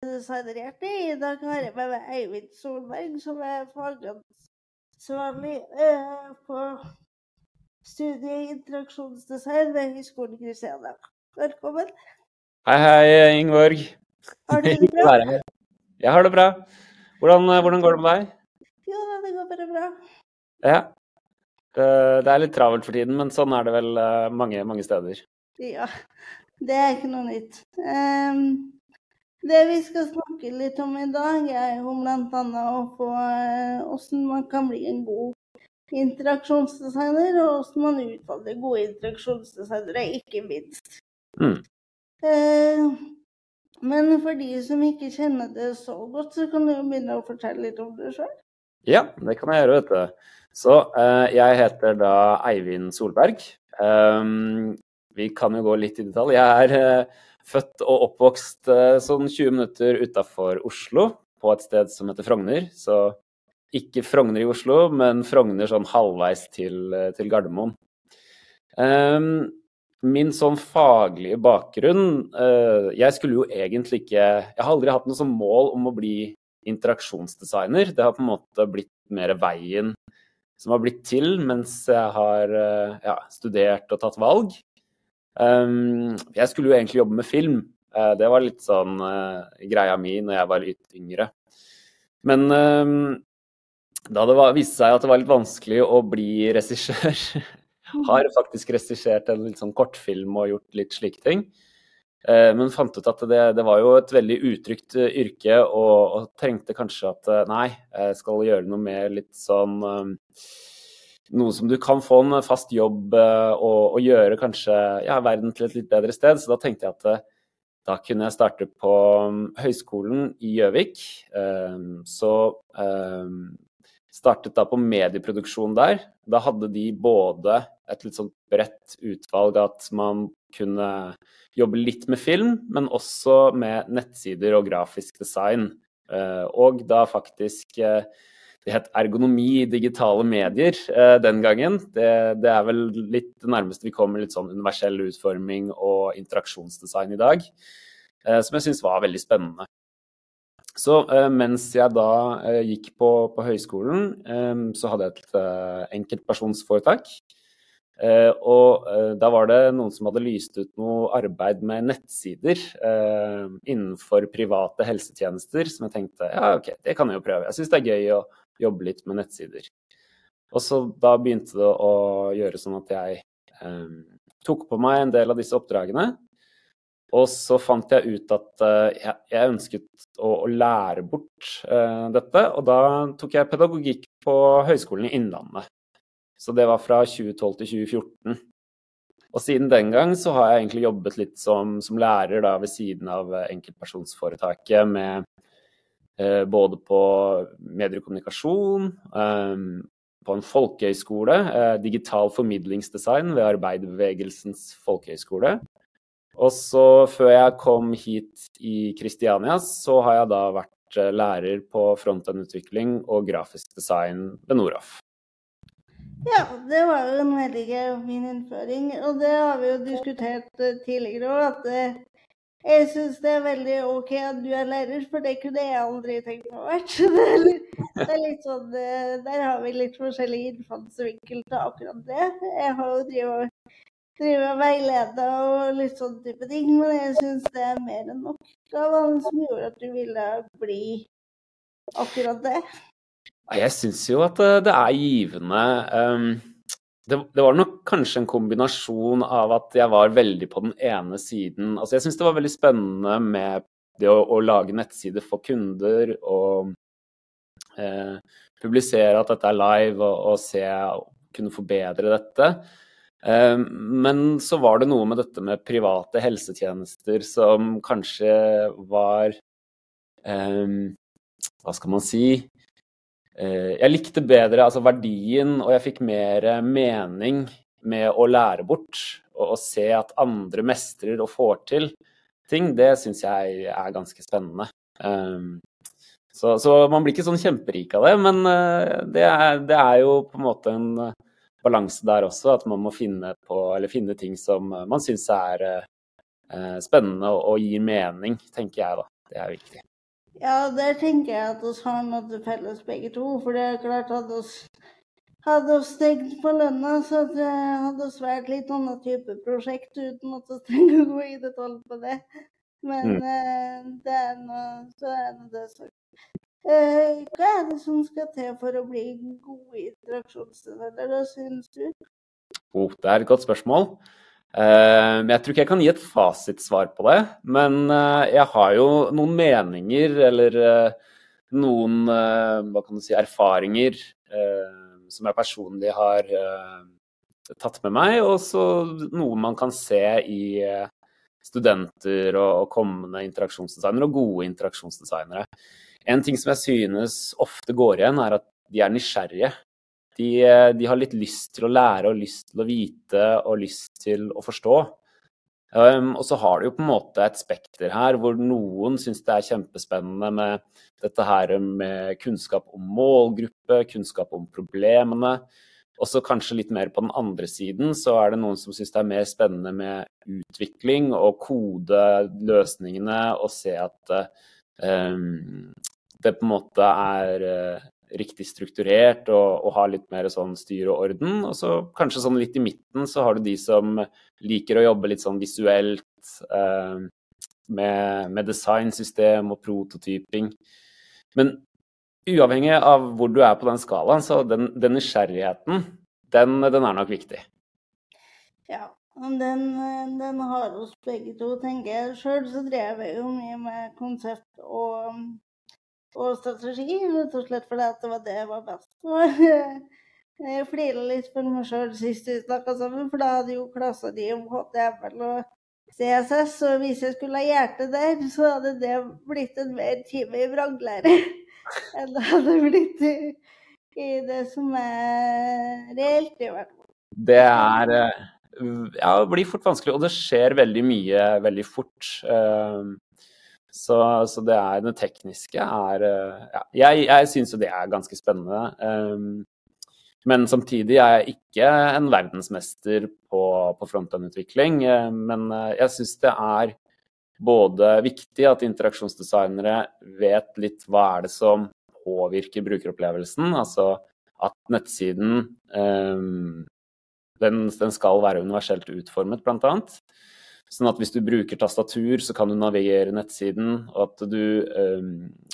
designerhjerte. I dag har jeg med meg Eivind Solberg, som er fagansvarlig eh, på studiet i interaksjonsdesign ved Høgskolen Kristiania. Velkommen. Hei, hei, Ingeborg. Har du det bra? Jeg har det bra. Hvordan, eh, hvordan går det med deg? Jo da, det går bare bra. Ja. Det, det er litt travelt for tiden, men sånn er det vel eh, mange, mange steder. Ja, det er ikke noe nytt. Ehm, det vi skal snakke litt om i dag, er jo bl.a. å få eh, man kan bli en god interaksjonsdesigner, og hvordan man utvalgte gode interaksjonsdesignere, ikke minst. Mm. Eh, men for de som ikke kjenner det så godt, så kan du jo begynne å fortelle litt om det sjøl. Ja, det kan jeg gjøre, vet du. Så eh, jeg heter da Eivind Solberg. Um, vi kan jo gå litt i detalj. Jeg er eh, født og oppvokst eh, sånn 20 minutter utafor Oslo, på et sted som heter Frogner. Så ikke Frogner i Oslo, men Frogner sånn halvveis til, eh, til Gardermoen. Um, min sånn faglige bakgrunn uh, Jeg skulle jo egentlig ikke Jeg har aldri hatt noe sånn mål om å bli interaksjonsdesigner. Det har på en måte blitt mer veien som har blitt til mens jeg har ja, studert og tatt valg. Um, jeg skulle jo egentlig jobbe med film. Eh, det var litt sånn eh, greia mi når jeg var litt yngre. Men um, da det var, viste seg at det var litt vanskelig å bli regissør Har faktisk regissert en litt sånn kortfilm og gjort litt slike ting. Eh, Men fant ut at det, det var jo et veldig utrygt yrke, og, og trengte kanskje at nei, jeg skal gjøre noe med litt sånn eh, Noe som du kan få en fast jobb eh, og, og gjøre kanskje ja, verden til et litt bedre sted. Så da tenkte jeg at eh, da kunne jeg starte på høyskolen Høgskolen i Gjøvik. Eh, Så startet da på medieproduksjon der. Da hadde de både et litt sånn bredt utvalg at man kunne jobbe litt med film, men også med nettsider og grafisk design. Og da faktisk Det het ergonomi i digitale medier eh, den gangen. Det, det er vel litt det nærmeste vi kommer litt sånn universell utforming og interaksjonsdesign i dag. eh, Som jeg syns var veldig spennende. Så eh, mens jeg da eh, gikk på, på høyskolen, eh, så hadde jeg et eh, enkeltpersonsforetak. Og da var det noen som hadde lyst ut noe arbeid med nettsider innenfor private helsetjenester, som jeg tenkte ja, OK, det kan jeg jo prøve. Jeg syns det er gøy å jobbe litt med nettsider. Og så da begynte det å gjøre sånn at jeg eh, tok på meg en del av disse oppdragene. Og så fant jeg ut at eh, jeg, ønsket å, å lære bort eh, dette, og da tok jeg pedagogikk på Høgskolen i Innlandet. Så det var fra 2012 til 2014. Og siden den gang så har jeg egentlig jobbet litt som, som lærer da ved siden av enkeltpersonsforetaket med både på mediekommunikasjon, eh, på en folkehøyskole, eh, digital formidlingsdesign ved Arbeiderbevegelsens folkehøyskole. Og så før jeg kom hit i Kristiania, så har jeg da vært eh, lærer på frontend-utvikling og grafisk design ved Noraf. Ja, det var jo en veldig fin innføring. Og det har vi jo diskutert eh, tidligere òg, at eh, jeg syns det er veldig OK at du er lærer, for det kunne jeg aldri tenkt meg å være. Det er litt, det sånn, eh, Der har vi litt forskjellig innfallsvinkel til akkurat det. Jeg har jo drevet driver og veileder og litt sånn type ting, men jeg syns det er mer enn nok hva som gjorde at du ville bli akkurat det. Jeg syns jo at eh, det er givende. ehm, Det, det var nok kanskje en kombinasjon av at jeg var veldig på den ene siden. Altså jeg syns det var veldig spennende med det å, å lage nettsider for kunder og eh, publisere at dette er live og, og se kunne forbedre dette. Eh, Men så var det noe med dette med private helsetjenester som kanskje var eh, Hva skal man si? Eh, Jeg likte bedre altså verdien, og jeg fikk mer mening med å lære bort og, og se at andre mestrer og får til ting. Det syns jeg er ganske spennende. Um, så, så man blir ikke sånn kjemperik av det, men eh, det er, det er jo på en måte en eh, balanse der også, at man må finne, på, finne ting som man syns er eh, spennende og, og gir mening, tenker jeg da. Det er viktig. Ja, der tenker jeg at vi har noe til felles begge to. For det er klart at vi hadde stengt på lønna, så det hadde vi vært litt annen type prosjekt uten at vi trenger å gå i detalj på det. Men Mm. eh, det er noe, så er nå det sagt. Eh, hva er det som skal til for å bli gode interaksjonsdesigner, syns du? Oh, det er et godt spørsmål. Eh, Men jeg tror ikke jeg kan gi et fasitsvar på det. Men eh, jeg har jo noen meninger eller eh, noen hva kan du si, erfaringer som jeg personlig har tatt med meg, og så noe man kan se i studenter og kommende interaksjonsdesignere, og gode interaksjonsdesignere. En ting som jeg synes ofte går igjen, er at de er nysgjerrige. De, eh, de har litt lyst til å lære og lyst til å vite og lyst til å forstå. Um, og så har du jo på en måte et spekter her hvor noen syns det er kjempespennende med dette her med kunnskap om målgruppe, kunnskap om problemene. Og så kanskje litt mer på den andre siden så er det noen som syns det er mer spennende med utvikling og kode løsningene og se at um, det på en måte er uh, riktig strukturert og, og har litt mer sånn styr og orden. Og så kanskje sånn litt i midten så har du de som liker å jobbe litt sånn visuelt eh, med, med designsystem og prototyping. Men uavhengig av hvor du er på den skalaen, så den, den nysgjerrigheten, den, den, er nok viktig. Ja, den, den har oss begge to, tenker jeg. Sjøl så drev jeg jo mye med konsept og, og strategi, rett og slett fordi det var det jeg var best på. Jeg flira litt for meg sjøl sist vi snakka sammen, for da hadde jo klassa di om HTML og CSS, og hvis jeg skulle ha hjertet der, så hadde det blitt en mer time i vranglære enn det hadde blitt i, i, det som er reelt, i hvert fall. Det er Ja, det blir fort vanskelig, og det skjer veldig mye veldig fort. Så, så det er det tekniske er ja, Jeg, jeg syns jo det er ganske spennende. Men samtidig er jeg ikke en verdensmester på, på frontend-utvikling. Men jeg syns det er både viktig at interaksjonsdesignere vet litt hva er det som påvirker brukeropplevelsen. Altså at nettsiden um, den, den, skal være universelt utformet, bl.a. Sånn at hvis du bruker tastatur, så kan du navigere nettsiden, og at du eh,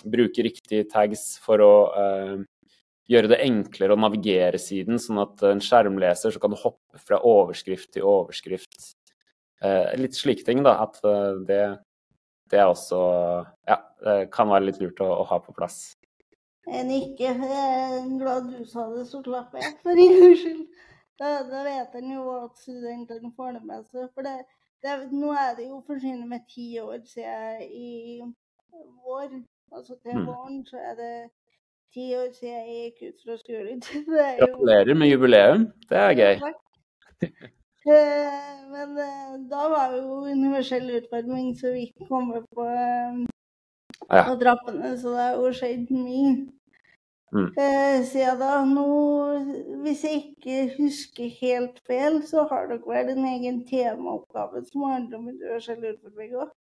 bruker riktige tags for å eh, gjøre det enklere å navigere siden, sånn at en skjermleser så kan du hoppe fra overskrift til overskrift. Eh, litt slike ting, da. At uh, det, det er også Ja, kan være litt lurt å, å ha på plass. Jeg ikke er glad du sa det, så klapper jeg for din skyld. Da, da, vet en jo at studentene får det med seg. For det, det, nå er det jo forsvinnet med ti år siden i vår. Altså til våren så er det ti år siden jeg gikk ut fra skolen. Gratulerer med jubileum. Det er gøy. Men da var jo universell utforming så vidt kommet på, ja. på trappene, så det har jo skjedd mye. Mm. Siden da, nå, hvis jeg ikke husker helt feil, så har dere vel en egen temaoppgave som handler om utforming òg?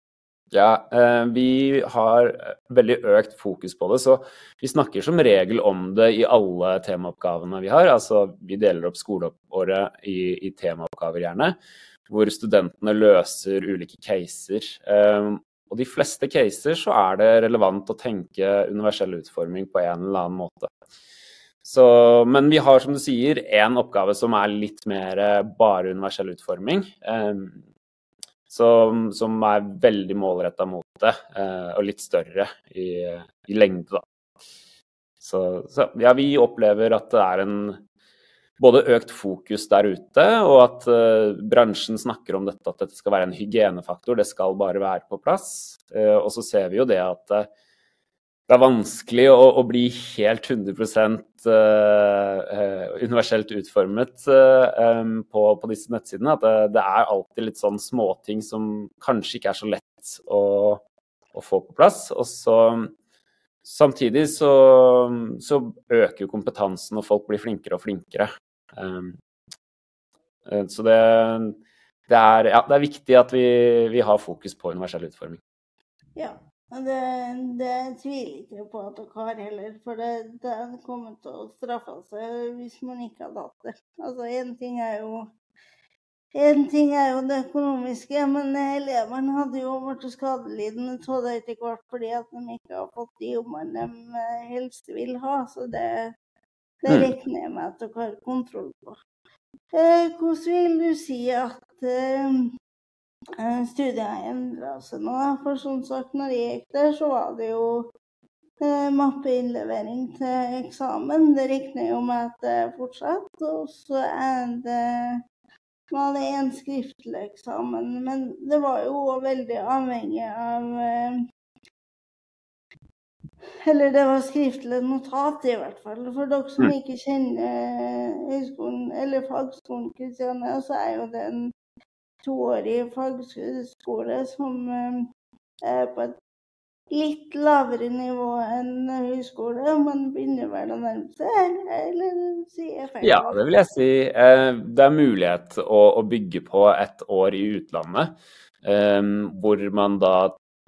Ja, vi har veldig økt fokus på det. Så vi snakker som regel om det i alle temaoppgavene vi har. Altså vi deler opp skoleåret i, i temaoppgaver gjerne, hvor studentene løser ulike caser. Og de fleste caser så er det relevant å tenke universell utforming på en eller annen måte. Så, men vi har, som du sier, én oppgave som er litt mer bare universell utforming som, som er veldig målretta mot det, eh, og litt større i, i lengde, da. Så, så, ja, vi opplever at det er en både økt fokus der ute, og at uh, bransjen snakker om dette, at dette skal være en hygienefaktor. Det skal bare være på plass. Uh, og så ser vi jo det at uh, det er vanskelig å, å bli helt 100 universelt utformet um, på, på, disse nettsidene. At det, det, er alltid litt sånn småting som kanskje ikke er så lett å, å få på plass. Og så Samtidig så, så øker jo kompetansen, og folk blir flinkere og flinkere. Um, så det, det, er, ja, det, er, viktig at vi, vi, har fokus på universell utforming. Ja, Det, det tviler ikke på at dere har heller, for det, det kommer til å straffe seg hvis man ikke hadde hatt det. Altså, én ting er jo en ting er jo det økonomiske, men elevene hadde jo blitt skadelidende av det etter hvert fordi at de ikke har fått de jobbene de eh, helst vil ha. Så det, det Mm. regner jeg med at dere har kontroll på. Eh, hvordan vil du si at eh, eh, studiet har endra seg nå? For som sagt, når jeg gikk der, så var det jo eh, mappeinnlevering til eksamen. Det regner jo med at det fortsetter. Og så er det var hadde en skriftlig eksamen, men det var jo òg veldig avhengig av eh, Eller det var skriftlig notat, i hvert fall. For dere som Mm. ikke kjenner eh, høyskolen, eller fagskolen Kristiania, så er jo det en toårig fagskole som eh, er på et litt lavere nivå enn høyskole, men begynner vel å nærme seg, eller, sier jeg feil? Ja, det vil jeg si. Eh, Det er mulighet å, bygge på et år i utlandet, eh, hvor man da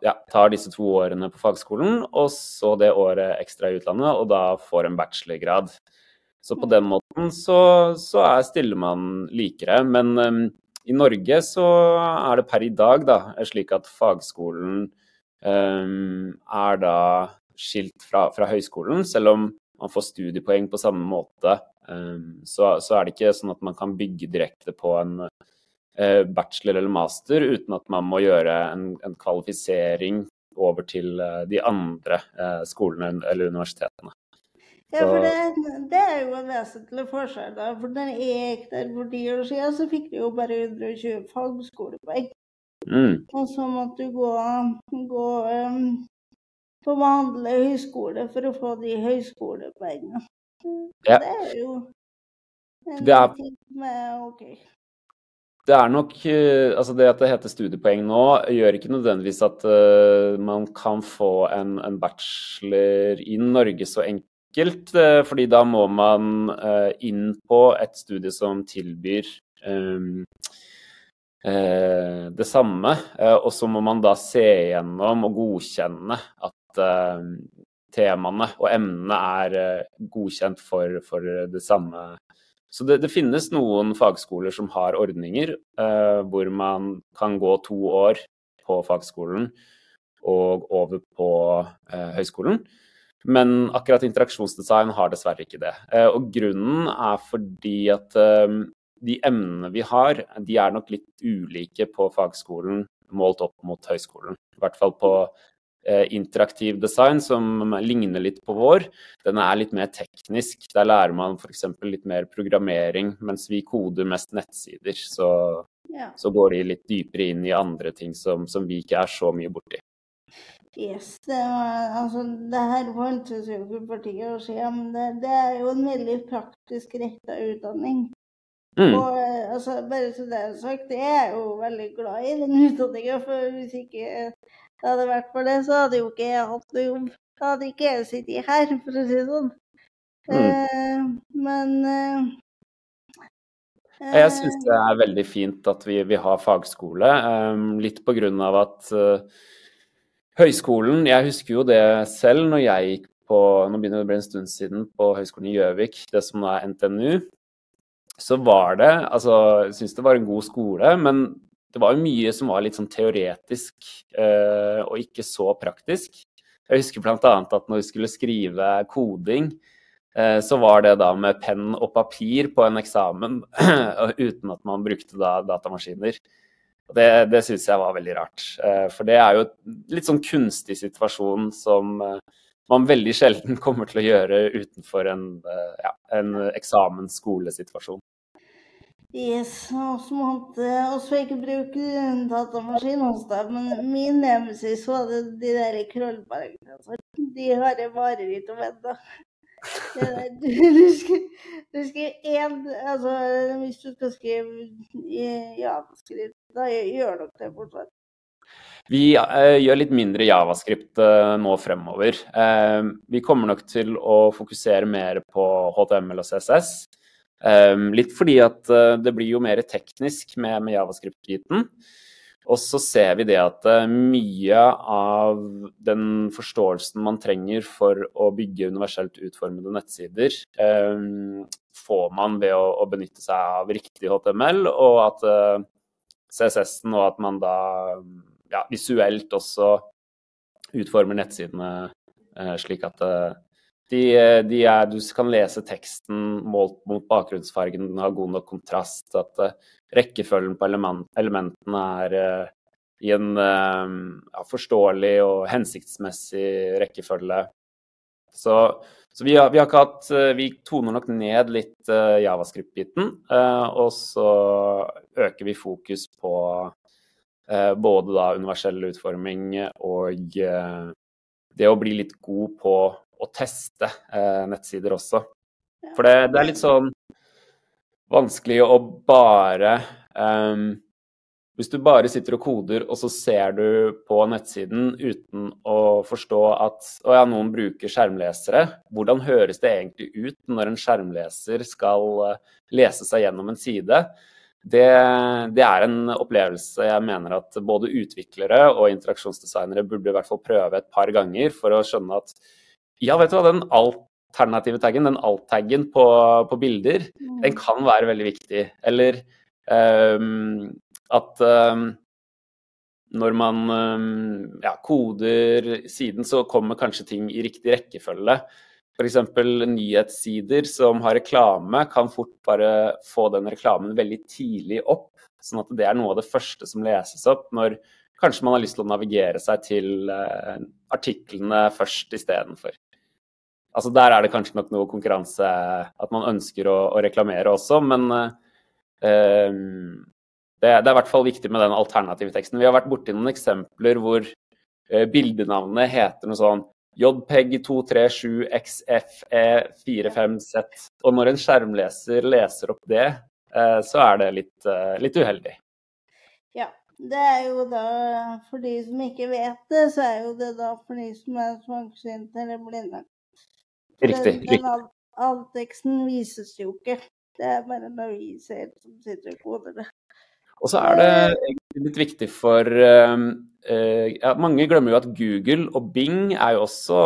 ja, tar disse to årene på fagskolen, og så det året ekstra i utlandet, og da får en bachelorgrad. Så på den måten så, så er, stiller man likere. Men eh, i Norge så er det per i dag da, slik at fagskolen er da skilt fra, fra høyskolen, selv om man får studiepoeng på samme måte. Um, så, så er det ikke sånn at man kan bygge direkte på en eh, bachelor eller master uten at man må gjøre en, en kvalifisering over til eh, de andre eh, skolene eller universitetene. Ja, for det, det er jo en vesentlig forskjell. da. For den jeg gikk der for ti år siden, så fikk de jo bare 120 fagskolepoeng. Mm, Og så måtte du gå, gå um, på vanlig høyskole for å få de høyskolepoengene. Ja. Det er jo en Det er- ting er OK. Det er nok eh, Altså det at det heter studiepoeng nå, gjør ikke nødvendigvis at uh, man kan få en, en bachelor i Norge så enkelt. eh, fordi da må man inn på et studie som tilbyr det samme. eh, og så må man da se gjennom og godkjenne at eh, temaene og emnene er eh, godkjent for, for det samme så det, det finnes noen fagskoler som har ordninger eh, hvor man kan gå to år på fagskolen og over på eh, høyskolen. Men akkurat interaksjonsdesign har dessverre ikke det. Eh, og grunnen er fordi at eh, de emnene vi har, de er nok litt ulike på fagskolen målt opp mot høyskolen. I hvert fall på eh, interaktiv design, som ligner litt på vår. Den er litt mer teknisk. Der lærer man f.eks. litt mer programmering, mens vi koder mest nettsider. Så, Ja. så går de litt dypere inn i andre ting som, som vi ikke er så mye borti. Yes, det, var, altså, det her fantes jo ikke for ti år siden, men det, det er jo en veldig praktisk retta utdanning. Mm. Og eh, altså, bare så det er sagt, jeg er jo veldig glad i den utdanninga, for hvis ikke det hadde vært for det, så hadde jo ikke jeg hatt noe jobb. Da hadde ikke jeg sittet her, for å si det sånn. Mm. Eh, men eh, Jeg syns det er veldig fint at vi, vi har fagskole, um, litt på grunn av at uh, høyskolen Jeg husker jo det selv når jeg gikk på Nå begynner det å bli en stund siden på Høgskolen i Gjøvik, det som nå er NTNU. Så var det Altså, jeg syns det var en god skole, men det var jo mye som var litt sånn teoretisk eh, og ikke så praktisk. Jeg husker bl.a. at når vi skulle skrive koding, Eh, så var det da med penn og papir på en eksamen, uten at man brukte da datamaskiner. Det, det syns jeg var veldig rart. Eh, For det er jo et litt sånn kunstig situasjon som eh, man veldig sjelden kommer til å gjøre utenfor en, eh, ja, en eksamensskolesituasjon. Yes, og måtte også ikke bruke datamaskin hos deg, men min nemesis var det de der krøllbergene. De har jeg mareritt om ennå. Du, du skal, du skal en, altså, hvis du skal skrive i javascript, da gjør dere det fortsatt. Vi eh, gjør litt mindre javascript eh, nå fremover. Eh, vi kommer nok til å fokusere mer på HTML og CSS. Litt fordi at det blir jo mer teknisk med, med javascript-biten. Og så ser vi det at mye av den forståelsen man trenger for å bygge universelt utformede nettsider, får man ved å, benytte seg av riktig HTML, og at CSS-en og at man da ja, visuelt også utformer nettsidene eh, slik at eh, de, de er, du kan lese teksten målt mot bakgrunnsfargen, den har god nok kontrast. At rekkefølgen på element, elementene er i en ja, forståelig og hensiktsmessig rekkefølge. Så, så vi, har, vi, har, hatt Vi toner nok ned litt javascript-biten, og så øker vi fokus på både da universell utforming og det å bli litt god på å teste eh, nettsider også. For det, det, er litt sånn vanskelig å bare um, Hvis du bare sitter og koder, og så ser du på nettsiden uten å forstå at å ja, noen bruker skjermlesere, hvordan høres det egentlig ut når en skjermleser skal eh, lese seg gjennom en side? Det, det, er en opplevelse jeg mener at både utviklere og interaksjonsdesignere burde i hvert fall prøve et par ganger for å skjønne at ja, vet du hva, den alternative taggen, den alt-taggen på, på, bilder, mm. den kan være veldig viktig. Eller um, at um, når man um, ja, koder siden, så kommer kanskje ting i riktig rekkefølge. F.eks. nyhetssider som har reklame, kan fort bare få den reklamen veldig tidlig opp. Sånn at det er noe av det første som leses opp når kanskje man har lyst til å navigere seg til uh, artiklene først istedenfor. Altså Der er det kanskje nok noe konkurranse at man ønsker å, å reklamere også, men uh, det, det, er i hvert fall viktig med den alternative teksten. Vi har vært borti noen eksempler hvor uh, bildenavnet heter noe sånn JPEG237XFE45Z. Og når en skjermleser leser opp det, uh, så er det litt, litt uheldig. Ja, det er jo da, for de som ikke vet det, så er jo det da for de som er svangsynte eller blinde. Riktig. Den, den alt-teksten vises jo ikke. Det er bare når vi ser som sitter og koder det. Og så er det litt viktig for ja, Mange glemmer jo at Google og Bing er jo også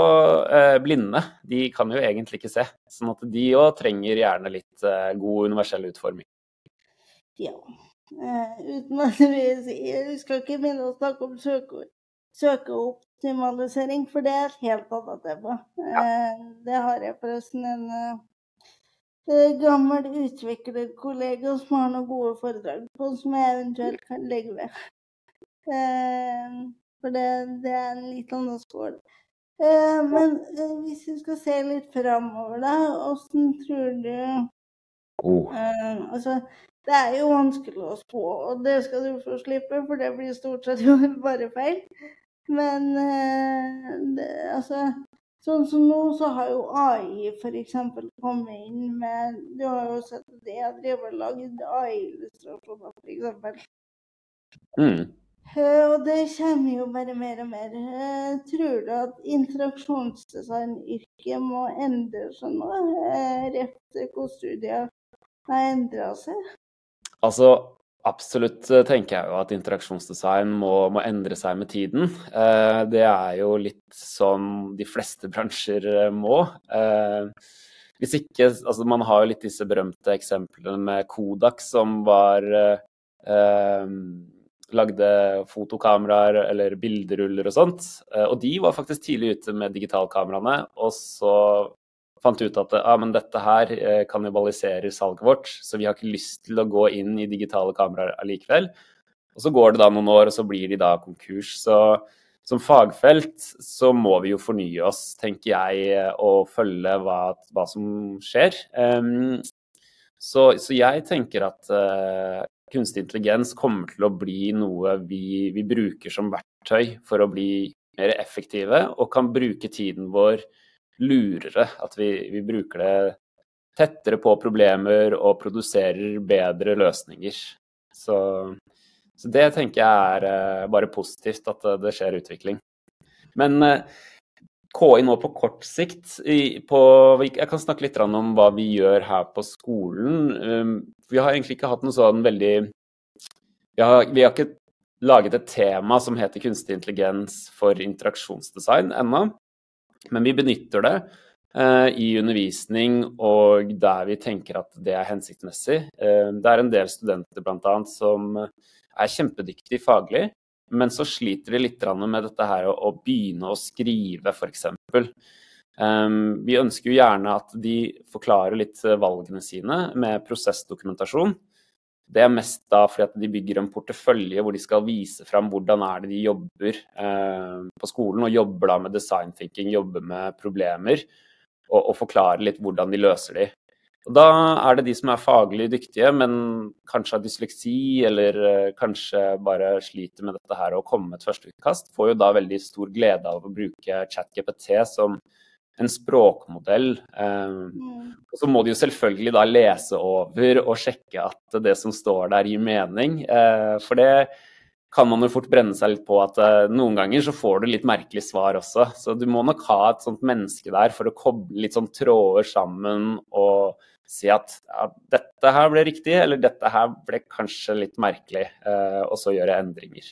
uh, blinde. De kan jo egentlig ikke se. Sånn at de òg trenger gjerne litt god universell utforming. Ja. uten at vi Vi skal ikke begynne å snakke om søkeord søkeoptimalisering, for det er et helt annet tema. Ja. Eh, det har jeg forresten en uh, gammel utviklerkollega som har noen gode foredrag på, som jeg eventuelt kan legge ved. Uh, for det, det, er en litt annen skål. Uh, men hvis vi skal se litt framover, da, åssen tror du oh. Altså, det er jo vanskelig å spå, og det skal du få slippe, for det blir stort sett jo bare feil. Men eh, det, altså Sånn som nå, så har jo AI f.eks. kommet inn med Du har jo sett det jeg driver og lager AI-illustrasjoner, f.eks. Mm. Og det kommer jo bare mer og mer. Tror du at interaksjonsdesignyrket må endre seg nå? Rett studiet har endra seg? Altså, Absolutt eh, tenker jeg jo at interaksjonsdesign må, må endre seg med tiden. Eh, det er jo litt som de fleste bransjer eh, må. Hvis ikke Altså, man har jo litt disse berømte eksemplene med Kodak, som var Lagde fotokameraer eller bilderuller og sånt. og de var faktisk tidlig ute med digitalkameraene. Og så fant ut at ah, men dette her eh, kannibaliserer salget vårt, så vi har ikke lyst til å gå inn i digitale kameraer allikevel. Og så går det da noen år, og så blir de da konkurs. Så som fagfelt så må vi jo fornye oss, tenker jeg, og følge hva, hva som skjer. Um, så, så, jeg tenker at uh, kunstig intelligens kommer til å bli noe vi, vi bruker som verktøy for å bli mer effektive, og kan bruke tiden vår lurere. At vi, vi, bruker det tettere på problemer og produserer bedre løsninger. Så, så det tenker jeg er uh, bare positivt, at uh, det skjer utvikling. Men eh, KI nå på kort sikt på, Jeg kan snakke litt om hva vi gjør her på skolen. Vi har egentlig ikke hatt noe sånn veldig vi har, vi har, ikke laget et tema som heter kunstig intelligens for interaksjonsdesign ennå. Men vi benytter det eh, i undervisning og der vi tenker at det er hensiktsmessig. Eh, det er en del studenter bl.a. som er kjempedyktige faglig, men så sliter de litt med dette her å, å begynne å skrive, f.eks. Um, vi ønsker jo gjerne at de forklarer litt valgene sine med prosessdokumentasjon. Det er mest da fordi at de bygger en portefølje hvor de skal vise fram hvordan er det de jobber eh, på skolen, og jobber da med design thinking, jobber med problemer, og, og forklarer litt hvordan de løser de. Og da er det de som er faglig dyktige, men kanskje har dysleksi, eller eh, kanskje bare sliter med dette her å komme med et førsteutkast, får jo da veldig stor glede av å bruke ChatGPT som en språkmodell. Eh, mm. Og så må de jo selvfølgelig da lese over og sjekke at det som står der gir mening. Eh, for det kan man jo fort brenne seg litt på at eh, noen ganger så får du litt merkelige svar også. Så du må nok ha et sånt menneske der for å koble litt sånn tråder sammen og si at ja, dette her ble riktig, eller dette her ble kanskje litt merkelig, og så gjøre endringer.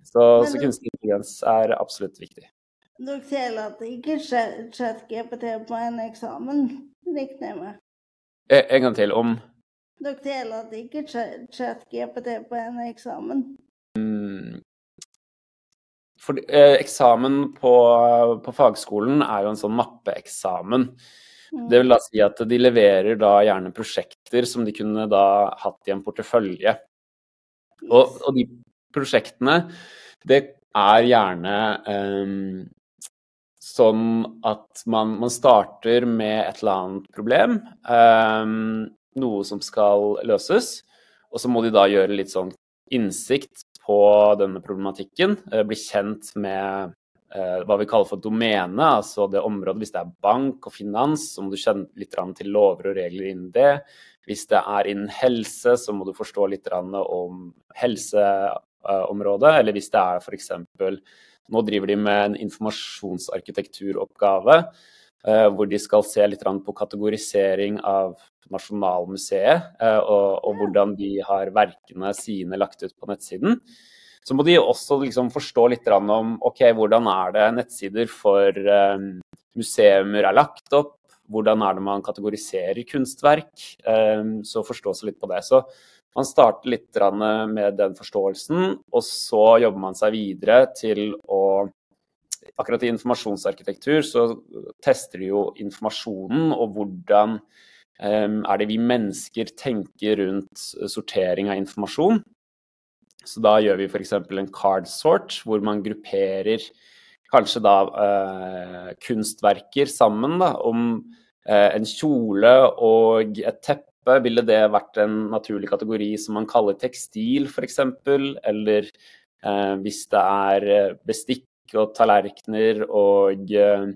Så, så kunstig intelligens er absolutt viktig. Dere sier at det ikke skjedde GPT på en eksamen, regner jeg med? Eh, en gang til om Dere sier at det ikke skjedde GPT på en eksamen? Mm. For, eh, eksamen på, på, fagskolen er jo en sånn mappeeksamen. Mm. Det vil da si at de leverer da gjerne prosjekter som de kunne da hatt i en portefølje. Yes. Og, og, de prosjektene, det er gjerne um, sånn at man, man, starter med et eller annet problem, um, noe som skal løses, og så må de da gjøre litt sånn innsikt på denne problematikken, uh, bli kjent med uh, hva vi kaller for domene, altså det området. Hvis det er bank og finans, så må du kjenne litt til lover og regler innen det. Hvis det er innen helse, så må du forstå litt om helseområdet. Eller hvis det er f.eks. Nå driver de med en informasjonsarkitekturoppgave eh, hvor de skal se litt på kategorisering av Nasjonalmuseet, eh, og, og, hvordan de har verkene sine lagt ut på nettsiden. Så må de også liksom forstå litt om okay, hvordan er det nettsider for um, museumer er lagt opp, hvordan er det man kategoriserer kunstverk. Så forstå seg litt på det. Så man starter litt med den forståelsen, og så jobber man seg videre til å Akkurat i informasjonsarkitektur så tester de jo informasjonen og hvordan um, er det vi mennesker tenker rundt sortering av informasjon. Så da gjør vi f.eks. en card sort, hvor man grupperer kanskje da eh, kunstverker sammen da, om eh, en kjole og et teppe type? Ville det vært en naturlig kategori som man kaller tekstil, f.eks.? Eller eh, hvis det er eh, bestikk og tallerkener og eh,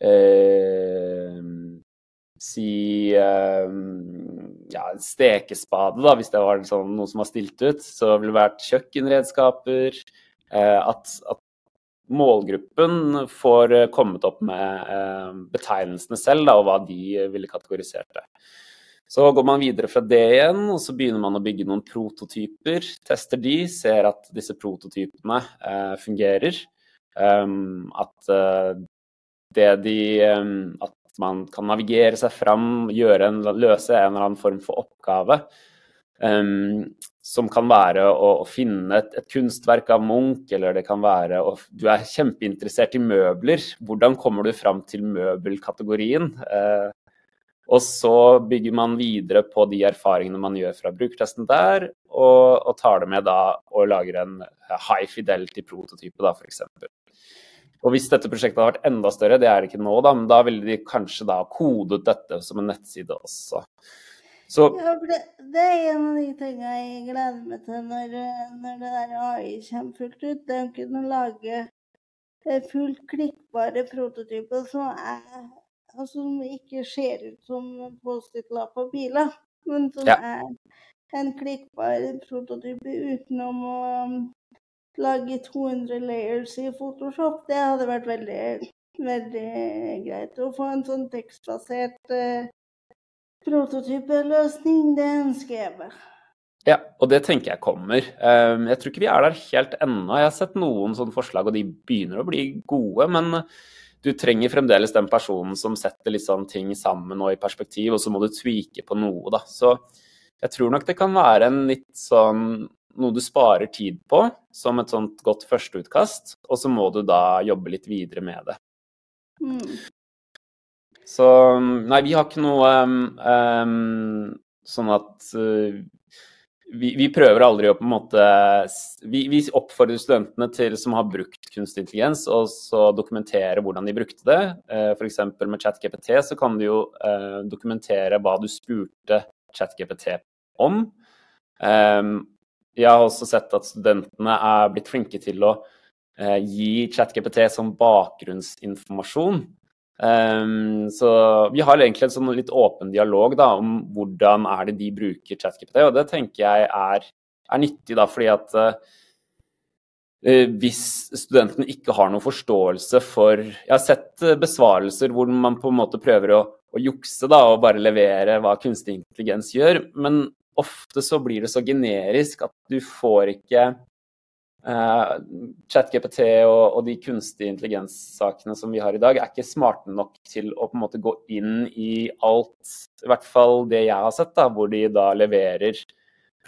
eh, Si eh, ja, stekespade, da, hvis det var sånn, noe som var stilt ut. Så ville det vært kjøkkenredskaper. Eh, at, at målgruppen får kommet opp med betegnelsene selv, da, og hva de ville kategorisert det. Så går man videre fra det igjen, og så begynner man å bygge noen prototyper. Tester de, ser at disse prototypene eh, fungerer. Um, at uh, det de um, At man kan navigere seg fram, en, løse en eller annen form for oppgave. Um, som kan være å, å finne et, et, kunstverk av Munch, eller det kan være å Du er kjempeinteressert i møbler. Hvordan kommer du fram til møbelkategorien? Uh, og så bygger man videre på de erfaringene man gjør fra brukertesten der, og, og tar det med da og lager en eh, high fidelity-prototype, da, f.eks. Og hvis dette prosjektet hadde vært enda større, det er det ikke nå, da, men da ville de kanskje da kodet dette som en nettside også. Så, ja, det, det, er en av de tingene jeg gleder meg til når, når det der AI kommer fullt ut. Det å kunne lage fullt klikkbare prototyper som er Som ikke ser ut som Post-It-lapp på biler, men som ja. er en klikkbar prototype utenom å um, lage 200 layers i Photoshop. Det hadde vært veldig, veldig greit. Å få en sånn tekstbasert eh, prototypeløsning, det ønsker jeg meg. Ja, og det tenker jeg kommer. Ehm, jeg tror ikke vi er der helt ennå. Jeg har sett noen sånne forslag, og de begynner å bli gode. Men du trenger fremdeles den personen som setter liksom ting sammen og i perspektiv, og så må du tvike på noe, da. Så jeg tror nok det kan være en litt sånn noe du sparer tid på som et sånt godt førsteutkast, og så må du da jobbe litt videre med det. Mm. Så nei, vi har ikke noe um, sånn at uh, vi, vi, prøver aldri å på en måte vi, vi, oppfordrer studentene til som har brukt kunstig intelligens, og så dokumentere hvordan de brukte det. Uh, F.eks. med ChatGPT så kan du jo uh, dokumentere hva du spurte ChatGPT om. Um, jeg har også sett at studentene er blitt flinke til å uh, gi ChatGPT som bakgrunnsinformasjon. Um, så vi har egentlig en sånn litt åpen dialog da, om hvordan er det de bruker ChatGPT, og det tenker jeg er, er nyttig, da, fordi at uh, hvis studenten ikke har noen forståelse for Jeg har sett besvarelser hvor man på en måte prøver å, å jukse da, og bare levere hva kunstig intelligens gjør, men ofte så blir det så generisk at du får ikke uh, ChatGPT og, og, de kunstige intelligenssakene som vi har i dag, er ikke smarte nok til å på en måte gå inn i alt, i hvert fall det jeg har sett, da, hvor de da leverer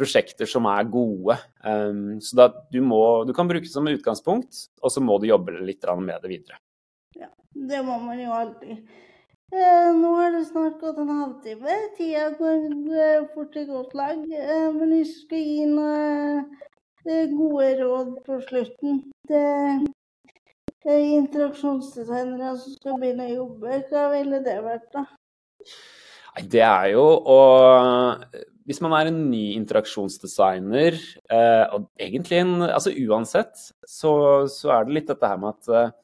prosjekter som er gode. Um, så da, du, må, du kan bruke det som utgangspunkt, og så må du jobbe litt med det videre. Ja, det må man jo alltid. Eh, nå har det snart gått en halvtime. Tida går fort i godt lag. Eh, men du skal gi noen eh, gode råd på slutten Det er interaksjonsdesignere som skal begynne å jobbe. Hva ville det vært, da? Det er jo å Hvis man er en ny interaksjonsdesigner, og egentlig en Altså uansett, så, så er det litt dette her med at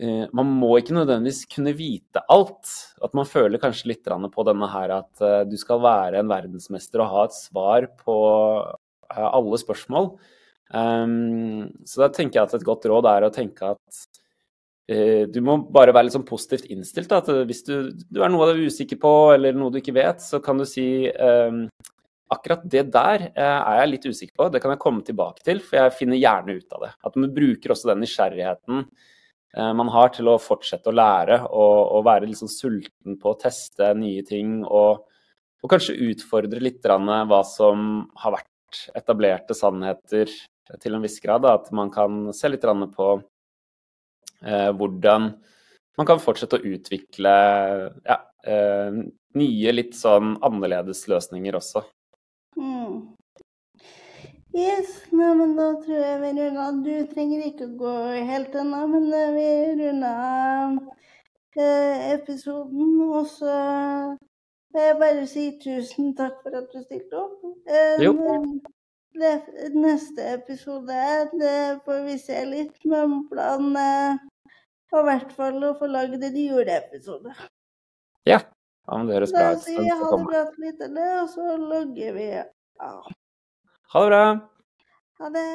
Eh, man må ikke nødvendigvis kunne vite alt. At man føler kanskje litt på denne her at eh, du skal være en verdensmester og ha et svar på eh, alle spørsmål. Ehm, så da tenker jeg at et godt råd er å tenke at du må bare være litt sånn positivt innstilt. At hvis du, du er noe du er usikker på, eller noe du ikke vet, så kan du si ehm, akkurat det der er jeg litt usikker på. Det kan jeg komme tilbake til, for jeg finner gjerne ut av det. At man bruker også den nysgjerrigheten Eh, man har til å fortsette å lære og, og være litt sånn sulten på å teste nye ting og, og kanskje utfordre litt hva som har vært etablerte sannheter til en viss grad. Da. At man kan se litt på eh, hvordan man kan fortsette å utvikle ja, eh, nye, litt sånn annerledes løsninger også. Mm. Yes, nei, men da tror jeg vi runder Du trenger ikke å gå helt ennå, men eh, vi runder eh, episoden. Og så vil jeg bare si tusen takk for at du stilte opp. Eh. Det, neste episode det får vi se litt, men planen er i hvert fall å få lagd en juleepisode. Ja. ja men det høres bra ut. Da sier jeg ha det bra til litt, og så logger vi av. Ha det bra. Ha det.